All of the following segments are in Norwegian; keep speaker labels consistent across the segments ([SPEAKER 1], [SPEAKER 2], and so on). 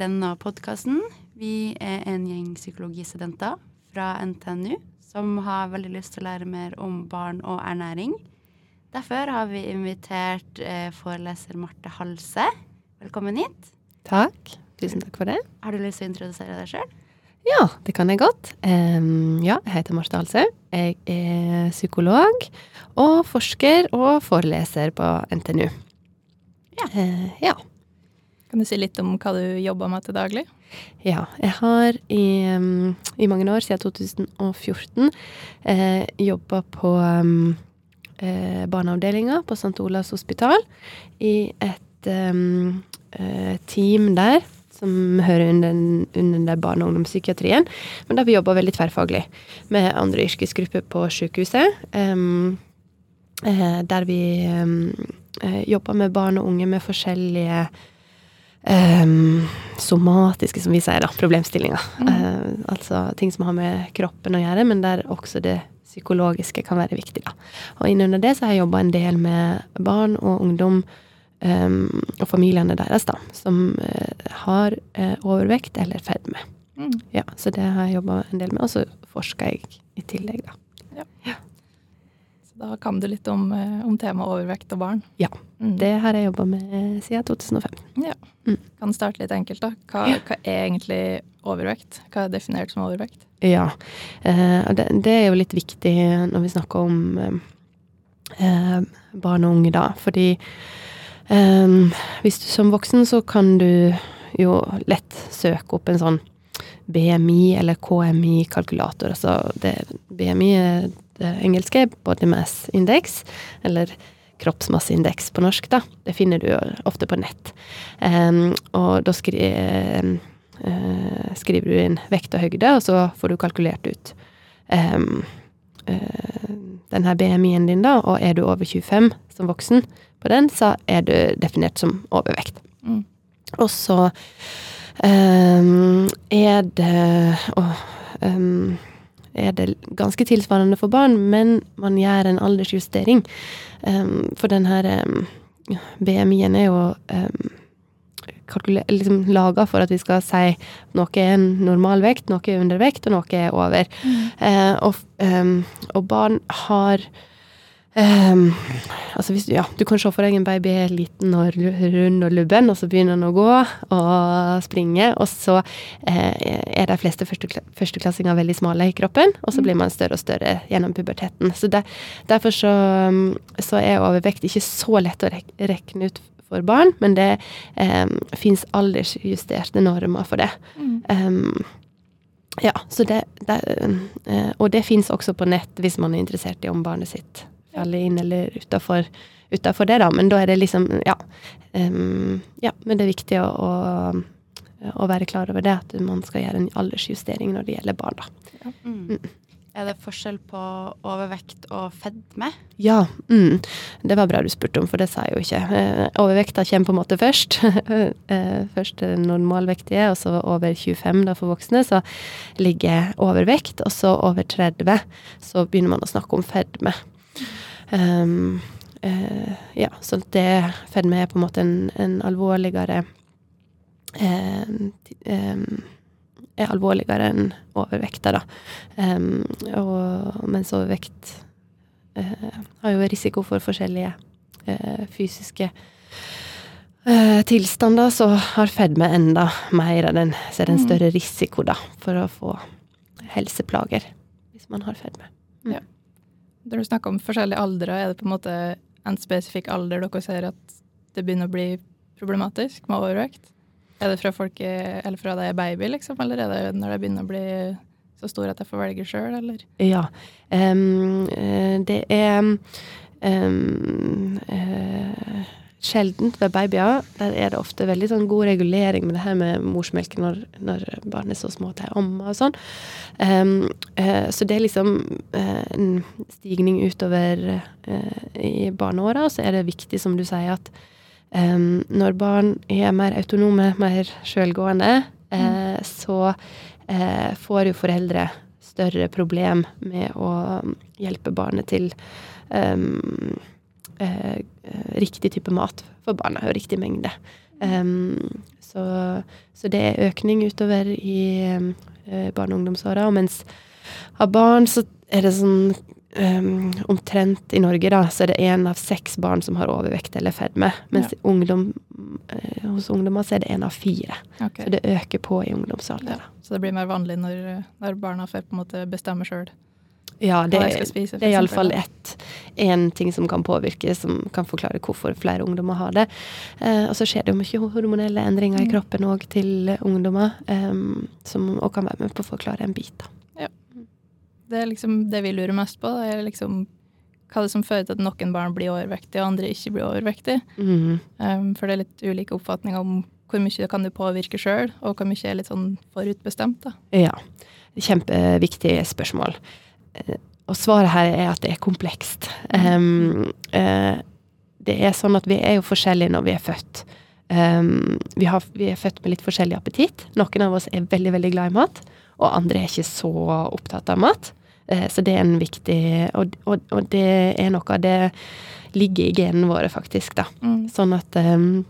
[SPEAKER 1] denne podkasten. Vi er en gjeng psykologistudenter fra NTNU som har veldig lyst til å lære mer om barn og ernæring. Derfor har vi invitert eh, foreleser Marte Halse. Velkommen hit.
[SPEAKER 2] Takk. Tusen takk for det.
[SPEAKER 1] Har du lyst til å introdusere deg sjøl?
[SPEAKER 2] Ja, det kan jeg godt. Um, ja, jeg heter Marte Halse. Jeg er psykolog og forsker og foreleser på NTNU.
[SPEAKER 1] Ja.
[SPEAKER 2] Uh, ja.
[SPEAKER 3] Kan du si litt om hva du jobber med til daglig?
[SPEAKER 2] Ja, jeg har i, i mange år, siden 2014, eh, jobba på eh, barneavdelinga på St. Olavs hospital i et eh, team der som hører under, under barne- og ungdomspsykiatrien. Men da vi jobber veldig tverrfaglig med andre yrkesgrupper på sykehuset. Um, der vi um, eh, jobber med barn og unge med forskjellige um, somatiske, som vi sier, da, problemstillinger.
[SPEAKER 3] Mm.
[SPEAKER 2] Uh, altså ting som har med kroppen å gjøre, men der også det psykologiske kan være viktig. da. Og innunder det så har jeg jobba en del med barn og ungdom um, og familiene deres, da, som uh, har uh, overvekt eller fedme.
[SPEAKER 3] Mm.
[SPEAKER 2] Ja, så det har jeg jobba en del med, og så forsker jeg i tillegg, da.
[SPEAKER 3] Så da kan du litt om, eh, om temaet overvekt og barn.
[SPEAKER 2] Ja,
[SPEAKER 3] Mm.
[SPEAKER 2] Det har jeg jobba med siden 2005.
[SPEAKER 3] Kan starte litt enkelt, da. Hva,
[SPEAKER 2] Ja.
[SPEAKER 3] hva er egentlig overvekt? Hva er definert som overvekt?
[SPEAKER 2] Ja. Eh, det, det er jo litt viktig når vi snakker om eh, eh, barn og unge, da. Fordi eh, hvis du som voksen, så kan du jo lett søke opp en sånn BMI eller KMI-kalkulator. Altså det, BMI er det engelske body mass index, eller kroppsmasseindeks på norsk, da. Det finner du ofte på nett. Um, og da skri, uh, skriver du inn vekt og høyde, og så får du kalkulert ut um, uh, den her BMI-en din, da. Og er du over 25 som voksen på den, så er du definert som overvekt.
[SPEAKER 3] Mm.
[SPEAKER 2] Og så um, er det oh, um, er det ganske tilsvarende for barn, men man gjør en aldersjustering. Um, for den her um, BMI-en er jo um, liksom laga for at vi skal si noe er en normalvekt, noe er undervekt, og noe er over. Eh, og, um, og barn har um, Altså hvis ja, du kan se for deg en baby er liten og rund og lubben, og så begynner han å gå og springe, og så eh, er de fleste førstekla- førsteklassinger veldig smale i kroppen, og så blir man større og større gjennom puberteten. Så det, derfor så, um, så er overvekt ikke så lett å rek rekne ut for barn, men det eh, fins aldersjusterte normer for det.
[SPEAKER 3] Mm.
[SPEAKER 2] Um, ja, så det, det eh, Og det fins også på nett hvis man er interessert i om barnet sitt faller inn eller utafor det, da. Men da er det liksom Ja. Um, ja men det er viktig å, å, å være klar over det, at man skal gjøre en aldersjustering når det gjelder barn, da.
[SPEAKER 1] Mm. Er det forskjell på overvekt og fedme?
[SPEAKER 2] Ja, mm, det var bra du spurte om, for det sa jeg jo ikke. Eh, overvekta kommer på en måte først. eh, først normalvektige, og så over 25 da for voksne, så ligger overvekt. Og så over 30 så begynner man å snakke om fedme. Um, uh, ja, så det fedme er på en måte en, en alvorligere um, ti- er alvorligere enn overvekta, da. Um, og mens overvekt uh, har jo risiko for forskjellige uh, fysiske eh, tilstander, så har fedme enda mer av den, så er det en
[SPEAKER 3] Mm.
[SPEAKER 2] større risiko da, for å få helseplager hvis man har fedme.
[SPEAKER 3] Når du snakker om forskjellige aldre, er det på en måte en spesifikk alder dere ser at det begynner å bli problematisk med overvekt? Er det fra folk er, eller fra de er baby, liksom, eller er det når de begynner å bli så stor at jeg får velge sjøl, eller?
[SPEAKER 2] Ja. eh, det er um, eh, sjeldent ved babyer. Der er det ofte veldig sånn god regulering med det her med morsmelk når, når barn er så små til å omme og sånn. Um, uh, så det er liksom uh, en stigning utover uh, i barneåra, og så er det viktig, som du sier, at um, når barn er mer autonome, mer sjølgående, mm. så får jo foreldre større problem med å hjelpe barnet til em, eh, riktig type mat for barna og riktig mengde. Um, så, så det er økning utover i eh, barne- og ungdomsåra. Og mens av barn så er det sånn um, omtrent i Norge, da, så er det én av seks barn som har overvekt eller fedme. Mens
[SPEAKER 3] Ja.
[SPEAKER 2] ungdom, eh, hos ungdommer så er det én av fire.
[SPEAKER 3] Okay.
[SPEAKER 2] Så det øker på i ungdomsalderen.
[SPEAKER 3] Ja. Så det blir mer vanlig når, når barna får på en måte bestemme sjøl
[SPEAKER 2] Ja, det,
[SPEAKER 3] hva de skal spise.
[SPEAKER 2] det er iallfall én ting som kan påvirke, som kan forklare hvorfor flere ungdommer har det. Eh, og så skjer det jo mye hormonelle endringer i
[SPEAKER 3] Mm.
[SPEAKER 2] kroppen òg til ungdommer, em, som òg kan være med på å forklare en bit. da.
[SPEAKER 3] Det er liksom det vi lurer mest på. Er liksom hva det som fører til at noen barn blir overvektige, og andre ikke blir overvektige.
[SPEAKER 2] Mm.
[SPEAKER 3] Um, for det er litt ulike oppfatninger om hvor mye kan du påvirke sjøl, og hvor mye er litt sånn forutbestemt. da.
[SPEAKER 2] Ja. Kjempeviktig spørsmål. Og svaret her er at det er komplekst. Um, uh, det er sånn at vi er jo forskjellige når vi er født. Um, vi, har, vi er født med litt forskjellig appetitt. Noen av oss er veldig, veldig glad i mat, og andre er ikke så opptatt av mat. Uh, så det er en viktig og, og, og det er noe av det ligger i genene våre, faktisk, da.
[SPEAKER 3] Mm.
[SPEAKER 2] Sånn at um,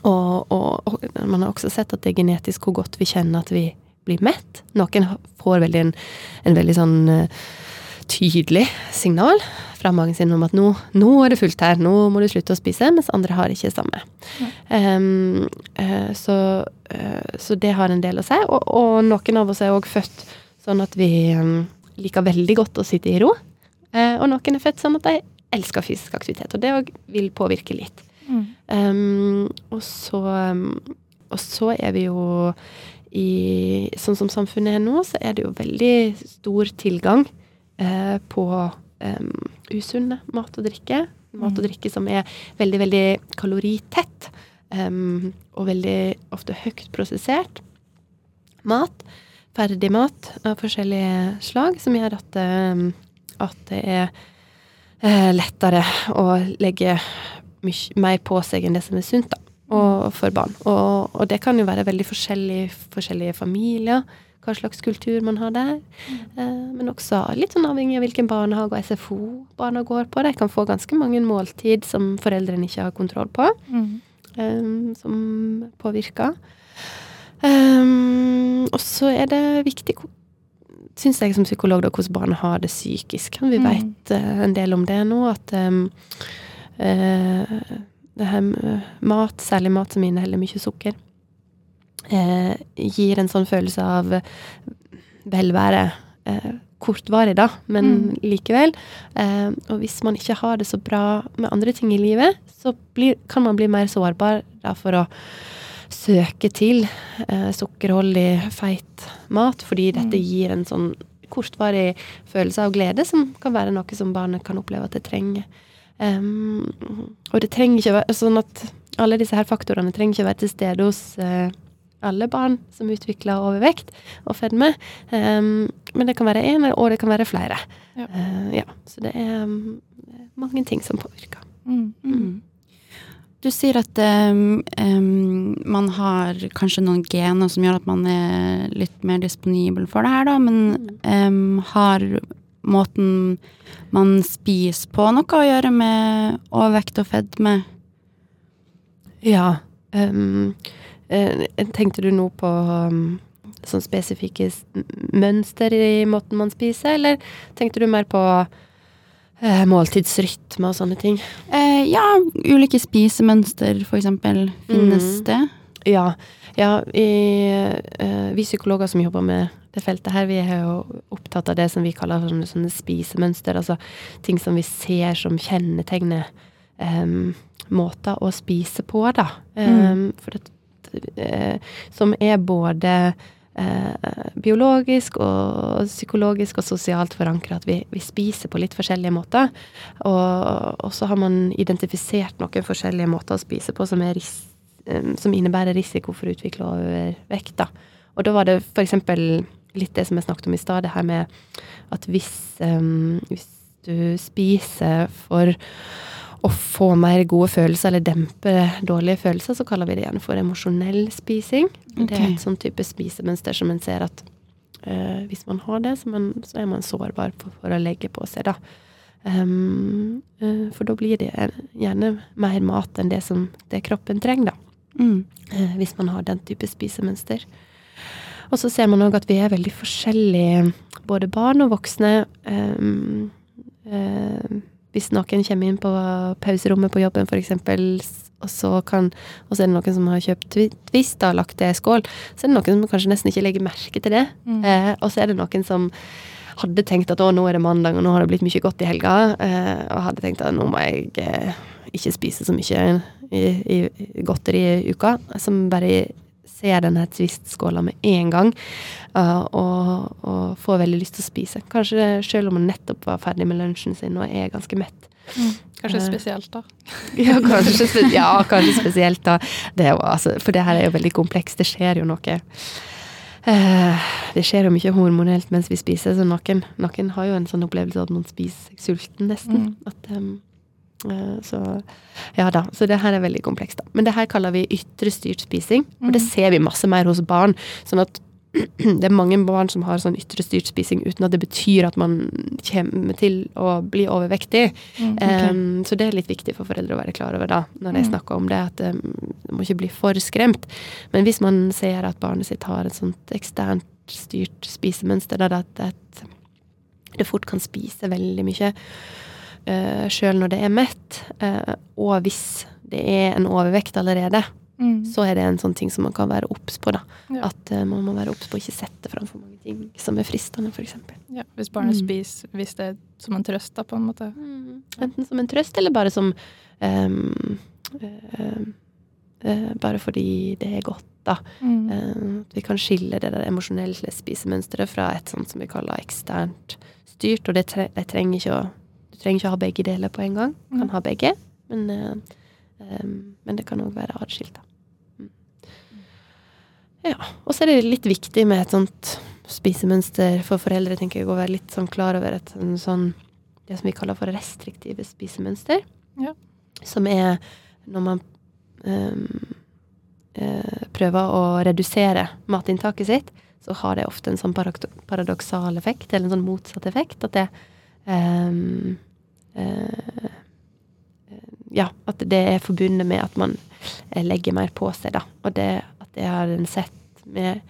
[SPEAKER 2] og, og, og man har også sett at det er genetisk hvor godt vi kjenner at vi blir mett. Noen får veldig en, en veldig sånn eh, tydelig signal fra magen sin om at nå, nå er det fullt her, nå må du slutte å spise, mens andre har ikke det samme. Um, uh, så, uh, så det har en del å si. Og, og noen av oss er òg født sånn at vi um, liker veldig godt å sitte i ro. Uh, og noen er født sånn at de elsker fysisk aktivitet, og det òg vil påvirke litt.
[SPEAKER 3] Mm.
[SPEAKER 2] Um, og så Og så er vi jo i Sånn som samfunnet er nå, så er det jo veldig stor tilgang eh, på um, usunne mat og drikke. Mat og
[SPEAKER 3] Mm.
[SPEAKER 2] drikke som er veldig, veldig kaloritett. Um, og veldig ofte høyt prosessert mat. Ferdig mat av forskjellige slag, som gjør at, at det er eh, lettere å legge mye mer på seg enn det som er sunt, da. Og for barn. Og, og det kan jo være veldig forskjellig forskjellige familier, hva slags kultur man har der. Eh, men også litt sånn avhengig av hvilken barnehage og SFO barna går på. De kan få ganske mange måltid som foreldrene ikke har kontroll på,
[SPEAKER 3] Mm.
[SPEAKER 2] eh, som påvirker. Um, og så er det viktig, syns jeg som psykolog, da, hvordan barna har det psykisk. Vi
[SPEAKER 3] Mm.
[SPEAKER 2] vet uh, en del om det nå, at um, eh, det her mat, særlig mat som inneholder mye sukker, eh, gir en sånn følelse av velvære. Eh, kortvarig, da, men
[SPEAKER 3] Mm.
[SPEAKER 2] likevel. Eh, og hvis man ikke har det så bra med andre ting i livet, så blir, kan man bli mer sårbar da, for å søke til eh, sukkerholdig, feit mat, fordi dette
[SPEAKER 3] Mm.
[SPEAKER 2] gir en sånn kortvarig følelse av glede, som kan være noe som barnet kan oppleve at det trenger. Em, og det trenger ikke å være sånn at alle disse her faktorene trenger ikke å være til stede hos uh, alle barn som utvikler overvekt og fedme. Um, men det kan være én, og det kan være flere.
[SPEAKER 3] Ja.
[SPEAKER 2] Uh, ja, så det er um, mange ting som påvirker.
[SPEAKER 3] Mm.
[SPEAKER 1] Mm. Du sier at um, um, man har kanskje noen gener som gjør at man er litt mer disponibel for det her, da, men um, har måten man spiser på noe å gjøre med overvekt og fedme?
[SPEAKER 2] Ja. eh, tenkte du nå på um, sånn spesifikke mønster i måten man spiser, eller tenkte du mer på uh, måltidsrytme og sånne ting?
[SPEAKER 1] Uh, ja, ulike spisemønster, for eksempel. Finnes
[SPEAKER 2] Mm.
[SPEAKER 1] det?
[SPEAKER 2] Ja. ja i, uh, vi psykologer som jobber med det feltet her, vi er jo opptatt av det som vi kaller sånne, sånne spisemønster. Altså ting som vi ser som kjennetegner um, måter å spise på, da. Em, For det, uh, som er både uh, biologisk og psykologisk og sosialt forankra. At vi, vi spiser på litt forskjellige måter. Og, og så har man identifisert noen forskjellige måter å spise på som, ris em, som innebærer risiko for å utvikle overvekt. Da. Og da var det f.eks. litt det som jeg snakket om i stad, det her med at hvis, um, hvis du spiser for å få mer gode følelser eller dempe dårlige følelser, så kaller vi det gjerne for emosjonell spising. Det er et sånn type spisemønster som en ser at uh, hvis man har det, så, man, så er man sårbar for, for å legge på seg, da. Um, uh, for da blir det gjerne mer mat enn det som det kroppen trenger, da.
[SPEAKER 1] Mm.
[SPEAKER 2] Uh, hvis man har den type spisemønster. Og så ser man òg at vi er veldig forskjellige, både barn og voksne. Um, uh, hvis noen kommer inn på pauserommet på jobben, f.eks., og så kan, og så er det noen som har kjøpt twi- Twist og lagt det i skål, så er det noen som kanskje nesten ikke legger merke til det.
[SPEAKER 3] Mm.
[SPEAKER 2] Eh, og så er det noen som hadde tenkt at å, nå er det mandag, og nå har det blitt mye godt i helga, eh, og hadde tenkt at nå må jeg eh, ikke spise så mye i, i, i godteri i uka, som bare ser denne Twist-skåla med en gang, uh, og, og får veldig lyst til å spise. Kanskje selv om hun nettopp var ferdig med lunsjen sin og er ganske mett.
[SPEAKER 3] Mm. Kanskje
[SPEAKER 2] Eh.
[SPEAKER 3] spesielt, da.
[SPEAKER 2] Ja, kanskje, spe ja, kanskje spesielt da. Det var, altså, for det her er jo veldig komplekst. Det skjer jo noe eh, Det skjer jo mye hormonelt mens vi spiser, så noen, noen har jo en sånn opplevelse at man spiser sulten, nesten.
[SPEAKER 3] Mm.
[SPEAKER 2] At, eh, så ja da. Så det her er veldig komplekst, da. Men det her kaller vi ytre styrt spising, og det
[SPEAKER 3] Mm.
[SPEAKER 2] ser vi masse mer hos barn. Sånn at det er mange barn som har sånn ytre styrt spising uten at det betyr at man kommer til å bli overvektig.
[SPEAKER 3] Mm.
[SPEAKER 2] Em, så det er litt viktig for foreldre å være klar over da, når de
[SPEAKER 3] Mm.
[SPEAKER 2] snakker om det, at um, det må ikke bli for skremt. Men hvis man ser at barnet sitt har et sånt eksternt styrt spisemønster, da, at, at det fort kan spise veldig mye uh, sjøl når det er mett, uh, og hvis det er en overvekt allerede,
[SPEAKER 3] Mm.
[SPEAKER 2] så er det en sånn ting som man kan være obs på. da.
[SPEAKER 3] Ja.
[SPEAKER 2] At uh, man må være obs på å ikke sette fram for mange ting som er fristende, f.eks.
[SPEAKER 3] Ja, hvis barnet
[SPEAKER 2] Mm.
[SPEAKER 3] spiser hvis det er som en trøst, da, på en måte.
[SPEAKER 2] Enten som en trøst, eller bare som ehm, uh, eh, Bare fordi det er godt, da.
[SPEAKER 3] Mm.
[SPEAKER 2] Eh, at vi kan skille det der emosjonelle spisemønsteret fra et sånt som vi kaller eksternt styrt. Og det tre jeg trenger ikke å, trenger ikke ha begge deler på en gang. Kan
[SPEAKER 3] Mm.
[SPEAKER 2] ha begge, men, eh, ehm, men det kan òg være atskilt. Mm. Ja. Og så er det litt viktig med et sånt spisemønster for foreldre, tenker jeg, å være litt sånn klar over et sånn, det som vi kaller for restriktive spisemønster.
[SPEAKER 3] Ja.
[SPEAKER 2] Som er når man um, eh, prøver å redusere matinntaket sitt, så har det ofte en sånn paradok paradoksal effekt, eller en sånn motsatt effekt. At det eh, eh, Ja, at det er forbundet med at man eh, legger mer på seg, da. Og det, at jeg har sett med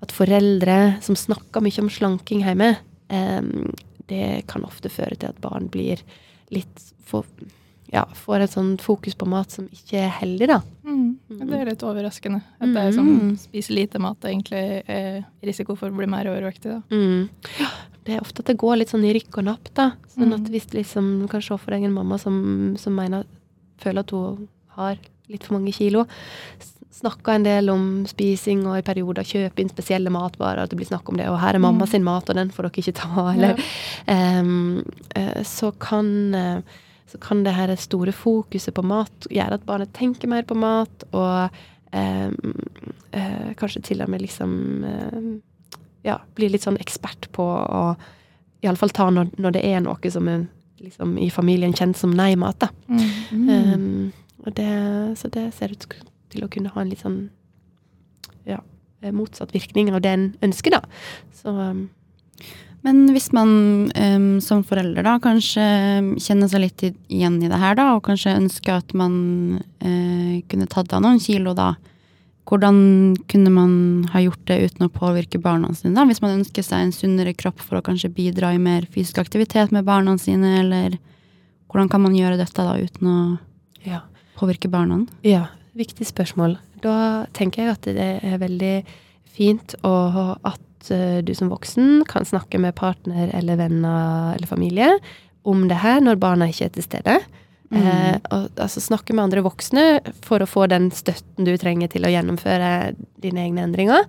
[SPEAKER 2] at foreldre som snakker mye om slanking hjemme, ehm, det kan ofte føre til at barn blir litt for, ja, får et sånt fokus på mat som ikke er heldig, da.
[SPEAKER 3] Mm. Det er litt overraskende. At det er som
[SPEAKER 1] Mm.
[SPEAKER 3] spiser lite mat egentlig er risiko for å bli mer overvektig. Da.
[SPEAKER 2] Mm. Ja, det er ofte at det går litt sånn i rykk og napp, da. Sånn at
[SPEAKER 3] Mm.
[SPEAKER 2] hvis liksom, du kan se for deg en mamma som, som mener, føler at hun har litt for mange kilo, snakka en del om spising og i perioder kjøper inn spesielle matvarer, at det blir snakk om det, og her er mamma
[SPEAKER 3] Mm.
[SPEAKER 2] sin mat, og den får dere ikke ta, eller Em, eh, så kan eh, så kan det her store fokuset på mat gjøre at barnet tenker mer på mat, og em, eh, kanskje til og med liksom eh, ja, bli litt sånn ekspert på å iallfall ta når, når det er noe som er liksom, i familien kjent som nei-mat.
[SPEAKER 3] Mm.
[SPEAKER 2] Um, og det, så det ser ut til å kunne ha en litt sånn ja, eh, motsatt virkning av det en ønsker, da. Så um,
[SPEAKER 1] Men hvis man um, som forelder da kanskje kjenner seg litt igjen i det her, da, og kanskje ønsker at man uh, kunne tatt av noen kilo, da. Hvordan kunne man ha gjort det uten å påvirke barna sine? da? Hvis man ønsker seg en sunnere kropp for å kanskje bidra i mer fysisk aktivitet med barna sine, eller hvordan kan man gjøre dette da uten å
[SPEAKER 2] ja.
[SPEAKER 1] påvirke barna?
[SPEAKER 2] Ja, viktig spørsmål. Da tenker jeg at det er veldig fint å, at eh, du som voksen kan snakke med partner eller venner eller familie om det her når barna ikke er til stede. Eh, og, altså snakke med andre voksne for å få den støtten du trenger til å gjennomføre dine egne endringer.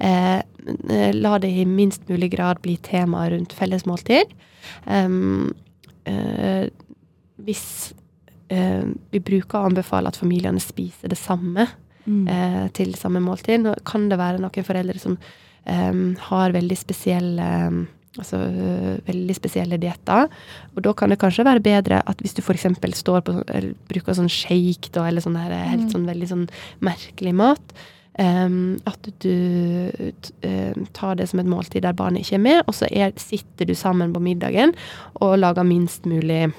[SPEAKER 2] Eh, eh, la det i minst mulig grad bli tema rundt felles måltid. Um, eh, hvis eh, vi bruker å anbefale at familiene spiser det samme
[SPEAKER 1] Mm.
[SPEAKER 2] eh, til samme måltid. Nå kan det være noen foreldre som eh, har veldig spesielle Altså øh, veldig spesielle dietter. Og da kan det kanskje være bedre at hvis du f.eks. står på eller bruker sånn shake da, eller sånn her, helt
[SPEAKER 3] Mm.
[SPEAKER 2] sånn veldig sånn merkelig mat, um, at du uh, tar det som et måltid der barnet ikke er med, og så er, sitter du sammen på middagen og lager minst mulig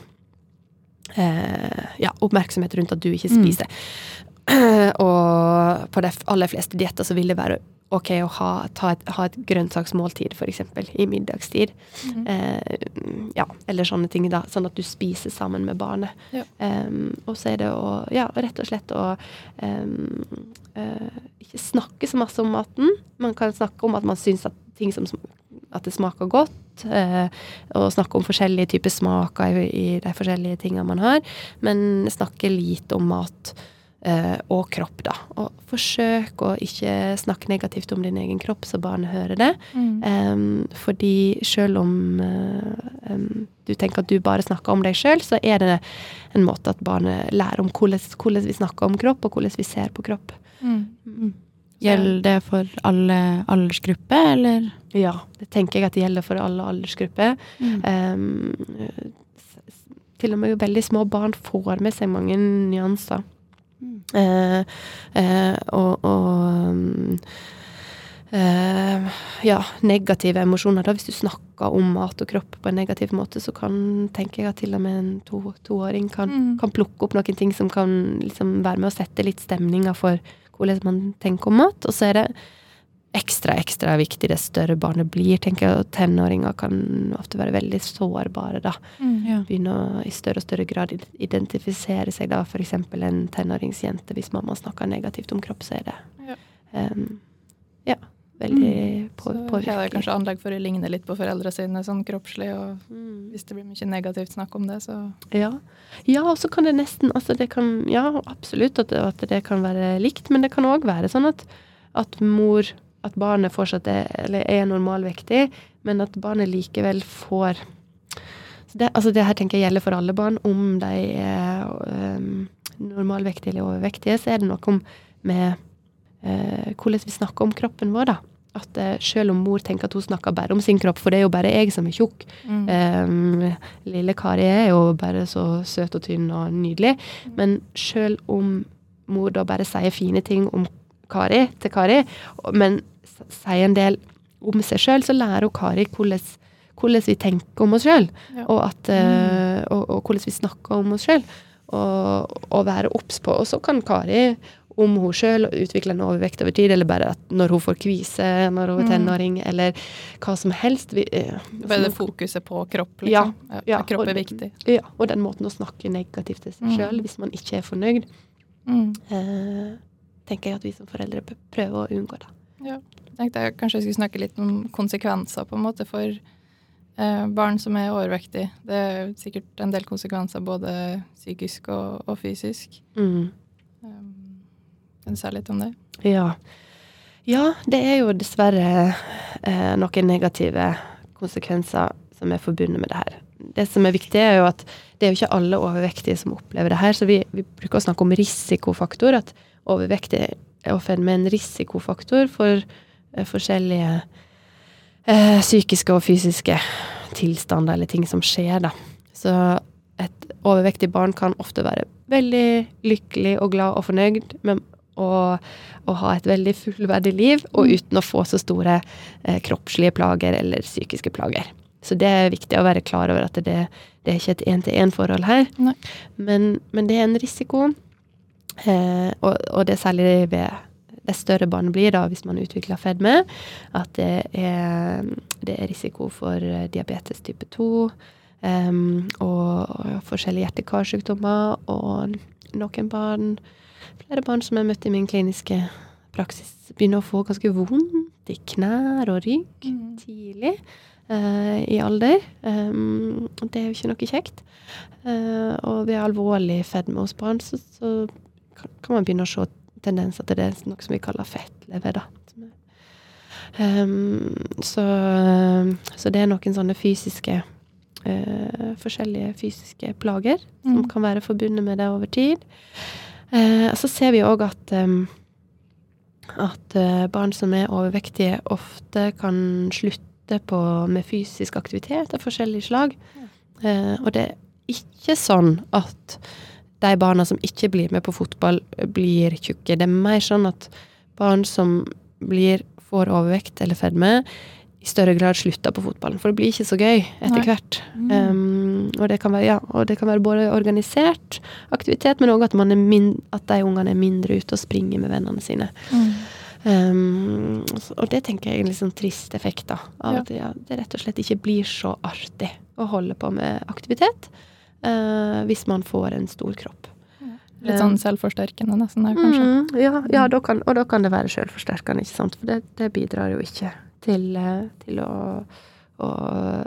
[SPEAKER 2] uh, ja, oppmerksomhet rundt at du ikke spiser. Mm. og på de aller fleste dietter så vil det være ok å ha, et, ha et grønnsaksmåltid, f.eks. i middagstid. Mm. Eh, ja, eller sånne ting, da. Sånn at du spiser sammen med barnet. Ja. Um, og så er det å Ja, rett og slett å um, uh, ikke snakke så masse om maten. Man kan snakke om at man syns at ting som at det smaker godt. eh, og snakke om forskjellige typer smaker i, i de forskjellige tingene man har. Men snakke lite om mat og kropp, da. Og forsøk å ikke snakke negativt om din egen kropp, så barnet hører det. Mm. Um, fordi selv om uh, um, du tenker at du bare snakker om deg sjøl, så er det en måte at barnet lærer om hvordan, hvordan, vi snakker om kropp, og hvordan vi ser på kropp. Mm.
[SPEAKER 1] Mm. Gjelder det for alle aldersgrupper, eller?
[SPEAKER 2] Ja, det tenker jeg at det gjelder for alle aldersgrupper. Um, til og med veldig små barn får med seg mange nyanser. Eh, eh, og, og eh, ja, negative emosjoner. Da. Hvis du snakker om mat og kropp på en negativ måte, så kan tenker jeg at til og med en to, toåring kan, mm. kan, plukke opp noen ting som kan liksom, være med å sette litt stemninga for hvordan man tenker om mat. Og så er det ekstra, ekstra viktig dess større barnet blir. tenker jeg, og Tenåringer kan ofte være veldig sårbare. da. Mm, ja. Begynne å i større og større grad identifisere seg da, f.eks. en tenåringsjente. Hvis mamma snakker negativt om kropp, er det ja, um, ja veldig mm. på, påvirkelig.
[SPEAKER 3] Ja, det er kanskje anlegg for å ligne litt på foreldre sine sånn kroppslig, og mm. hvis det blir mye negativt snakk om det, så
[SPEAKER 2] Ja, ja og så kan det nesten altså det kan, Ja, absolutt at det, at det kan være likt, men det kan òg være sånn at, at mor at barnet fortsatt er, eller er normalvektig, men at barnet likevel får det, altså det her tenker jeg gjelder for alle barn. Om de er um, normalvektige eller overvektige, så er det noe om med uh, hvordan vi snakker om kroppen vår. da. At uh, selv om mor tenker at hun snakker bare om sin kropp, for det er jo bare jeg som er tjukk mm. um, Lille Kari er jo bare så søt og tynn og nydelig. Men selv om mor da bare sier fine ting om Kari til Kari, men sier en del om seg sjøl, så lærer hun Kari hvordan, hvordan vi tenker om oss sjøl, ja. og, uh, og, og, hvordan vi snakker om oss sjøl, og, og, være obs på. Og så kan Kari om hun sjøl utvikle en overvekt over tid, eller bare at når hun får kvise når hun er mm. tenåring, mm. eller hva som helst. Vi,
[SPEAKER 3] eh, bare det fokuset på kropp, liksom. Ja, ja, kropp er viktig.
[SPEAKER 2] Ja, og den måten å snakke negativt til seg mm. hvis man ikke er fornøyd, mm. uh, tenker jeg at vi som foreldre prøver å unngå det.
[SPEAKER 3] Ja Jeg tenkte jeg kanskje jeg skulle snakke litt om konsekvenser på en måte for eh, barn som er overvektige. Det er sikkert en del konsekvenser både psykisk og, og fysisk. Mm. Um, kan du si litt om det?
[SPEAKER 2] Ja. ja. det er jo dessverre eh, noen negative konsekvenser som er forbundet med det her. Det som er viktig, er jo at det er jo ikke alle overvektige som opplever det her. Så vi, vi bruker å snakke om risikofaktor. At overvektig er født med en risikofaktor for Eh, forskjellige eh, psykiske og fysiske tilstander eller ting som skjer, da. Så et overvektig barn kan ofte være veldig lykkelig og glad og fornøyd med å, ha et veldig fullverdig liv, og mm. uten å få så store eh, kroppslige plager eller psykiske plager. Så det er viktig å være klar over at det, det er ikke et én-til-én-forhold her. Men, men, det er en risiko, og, og, det er særlig ved det større barnet blir, da, hvis man utvikler fedme, at det er, det er risiko for eh, diabetes type 2 um, og forskjellige hjerte-karsykdommer. Og noen barn, flere barn som jeg møtte i min kliniske praksis, begynner å få ganske vondt i knær og rygg mm. tidlig. Uh, i alder. Um, det er jo ikke noe kjekt. Uh, og ved alvorlig fedme hos barn så, så, kan man begynne å se tendenser til det, noe som vi kaller fettlever. da. Um, så, så, det er noen sånne fysiske uh, Forskjellige fysiske plager mm. som kan være forbundet med det over tid. Uh, så ser vi òg at um, at uh, barn som er overvektige, ofte kan slutte på, med fysisk aktivitet av forskjellig slag. og det er ikke sånn at de barna som ikke blir med på fotball, blir tjukke. Det er mer sånn at barn som blir, får overvekt eller fedme, i større grad slutter på fotballen. For det blir ikke så gøy etter hvert. Um, og, det kan være, ja, og det kan være både organisert aktivitet, men òg at, at de ungene er mindre ute og springer med vennene sine.
[SPEAKER 3] Mm.
[SPEAKER 2] Um, og det tenker jeg er en litt sånn trist effekt da, av
[SPEAKER 3] Ja.
[SPEAKER 2] at ja, det rett og slett ikke blir så artig å holde på med aktivitet eh, hvis man får en stor kropp.
[SPEAKER 3] Litt sånn selvforsterkende nesten der, kanskje.
[SPEAKER 2] Mm, ja, ja da kan, og da kan det være selvforsterkende, ikke sant? For det, det bidrar jo ikke til, eh, til å, å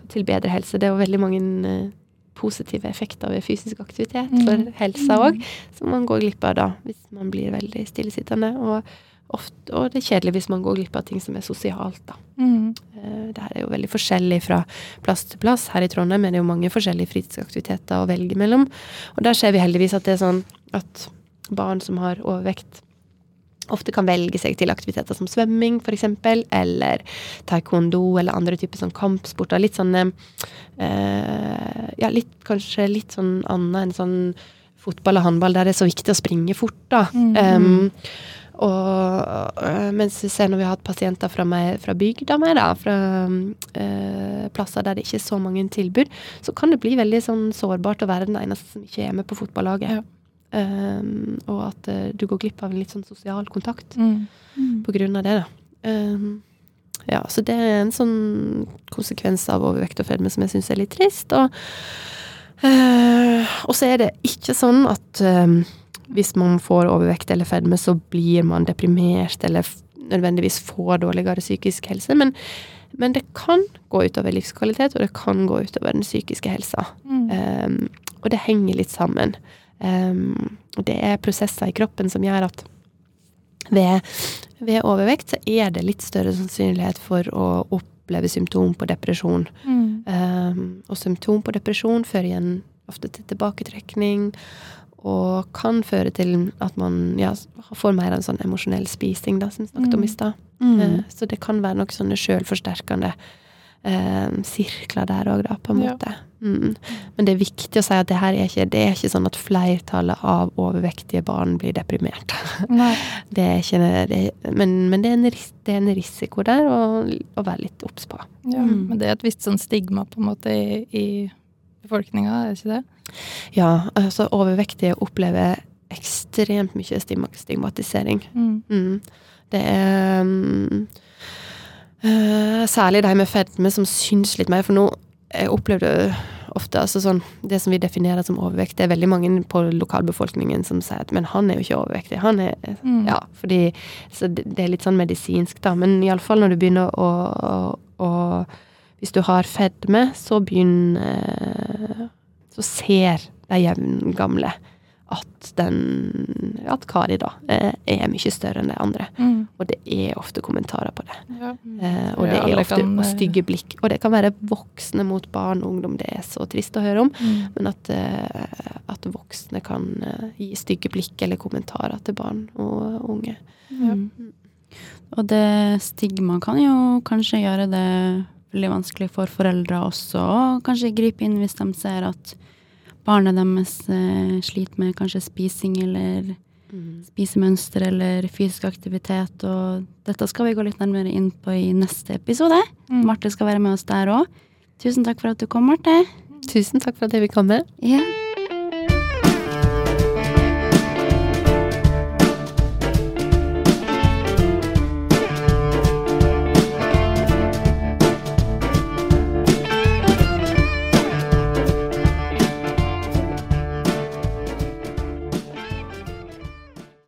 [SPEAKER 2] til bedre helse. Det er jo veldig mange eh, positive effekter ved fysisk aktivitet
[SPEAKER 3] Mm.
[SPEAKER 2] for helsa òg, som man går glipp av da, hvis man blir veldig stillesittende. Og, ofte, og det er kjedelig hvis man går glipp av ting som er sosialt, da.
[SPEAKER 3] Mm.
[SPEAKER 2] Eh, Det her er jo veldig forskjellig fra plass til plass. Her i Trondheim er det jo mange forskjellige fritidsaktiviteter å velge mellom. Og der ser vi heldigvis at det er sånn at barn som har overvekt, ofte kan velge seg til aktiviteter som svømming, f.eks., eller taekwondo eller andre typer sånn kampsporter. Litt sånn eh, Ja, litt, kanskje litt sånn annet enn sånn fotball og håndball, der det er så viktig å springe fort, da.
[SPEAKER 3] Mm.
[SPEAKER 2] Um, og øh, mens vi ser når vi har hatt pasienter fra, meg, fra bygda mi, fra øh, plasser der det ikke er så mange tilbud, så kan det bli veldig sånn sårbart å være den eneste som ikke er med på fotballaget.
[SPEAKER 3] Ja.
[SPEAKER 2] Um, og at uh, du går glipp av en litt sånn sosial kontakt
[SPEAKER 3] Mm.
[SPEAKER 2] på grunn av det, da. Um, ja, så det er en sånn konsekvens av overvekt og fedme som jeg syns er litt trist. Og, uh, og så er det ikke sånn at øhm, hvis man får overvekt eller fedme, så blir man deprimert eller nødvendigvis får dårligere psykisk helse. Men, men det kan gå utover livskvalitet, og det kan gå utover den psykiske helsa.
[SPEAKER 3] Mm.
[SPEAKER 2] Um, og det henger litt sammen. Um, og det er prosesser i kroppen som gjør at ved, ved overvekt så er det litt større sannsynlighet for å oppleve symptom på depresjon.
[SPEAKER 3] Mm.
[SPEAKER 2] Um, og symptom på depresjon fører igjen ofte til tilbaketrekning, og kan føre til at man ja, får mer en sånn emosjonell spising, da, som vi snakket om i stad.
[SPEAKER 1] Mm.
[SPEAKER 2] Eh, Så det kan være noen sånne sjølforsterkende eh, sirkler der òg, da, på en
[SPEAKER 3] Ja.
[SPEAKER 2] måte. Mm. Men det er viktig å si at det her er ikke, det er ikke sånn at flertallet av overvektige barn blir deprimert. Det er ikke, det, men, men det, er en det er en risiko der å, å være litt obs på.
[SPEAKER 3] Ja,
[SPEAKER 1] Mm.
[SPEAKER 3] Men det er et visst sånn stigma på en måte i, i befolkninga, er det ikke det?
[SPEAKER 2] Ja, altså overvektige opplever ekstremt mye stigmatisering.
[SPEAKER 3] Mm.
[SPEAKER 2] Mm. Det er um, uh, Særlig de med fedme som syns litt mer, for nå jeg opplevde ofte altså sånn, Det som vi definerer som overvekt, det er veldig mange på lokalbefolkningen som sier at men han er jo ikke overvektig. Han er
[SPEAKER 3] Mm.
[SPEAKER 2] Ja, fordi Så det, er litt sånn medisinsk, da. Men iallfall når du begynner å, å, å Hvis du har fedme, så begynner Så ser de jevngamle at den At Kari, da, eh, er mye større enn de andre.
[SPEAKER 3] Mm.
[SPEAKER 2] Og det er ofte kommentarer på det.
[SPEAKER 3] Ja.
[SPEAKER 2] Eh, og
[SPEAKER 3] Ja,
[SPEAKER 2] det er ofte
[SPEAKER 3] kan,
[SPEAKER 2] og
[SPEAKER 3] eh,
[SPEAKER 2] stygge blikk. Og det kan være voksne mot barn og ungdom. Det er så trist å høre om.
[SPEAKER 3] Mm.
[SPEAKER 2] Men at, eh, at voksne kan eh, gi stygge blikk eller kommentarer til barn og unge.
[SPEAKER 3] Ja.
[SPEAKER 1] Mm. Og det stigma kan jo kanskje gjøre det veldig vanskelig for foreldre også, å kanskje gripe inn hvis de ser at barnet deres eh, sliter med kanskje spising eller spisemønster eller fysisk aktivitet, og dette skal vi gå litt nærmere inn på i neste episode.
[SPEAKER 3] Mm.
[SPEAKER 1] Marte skal være med oss der òg. Tusen takk for at du kom, Marte.
[SPEAKER 2] Tusen takk for at jeg fikk komme.
[SPEAKER 1] Ja.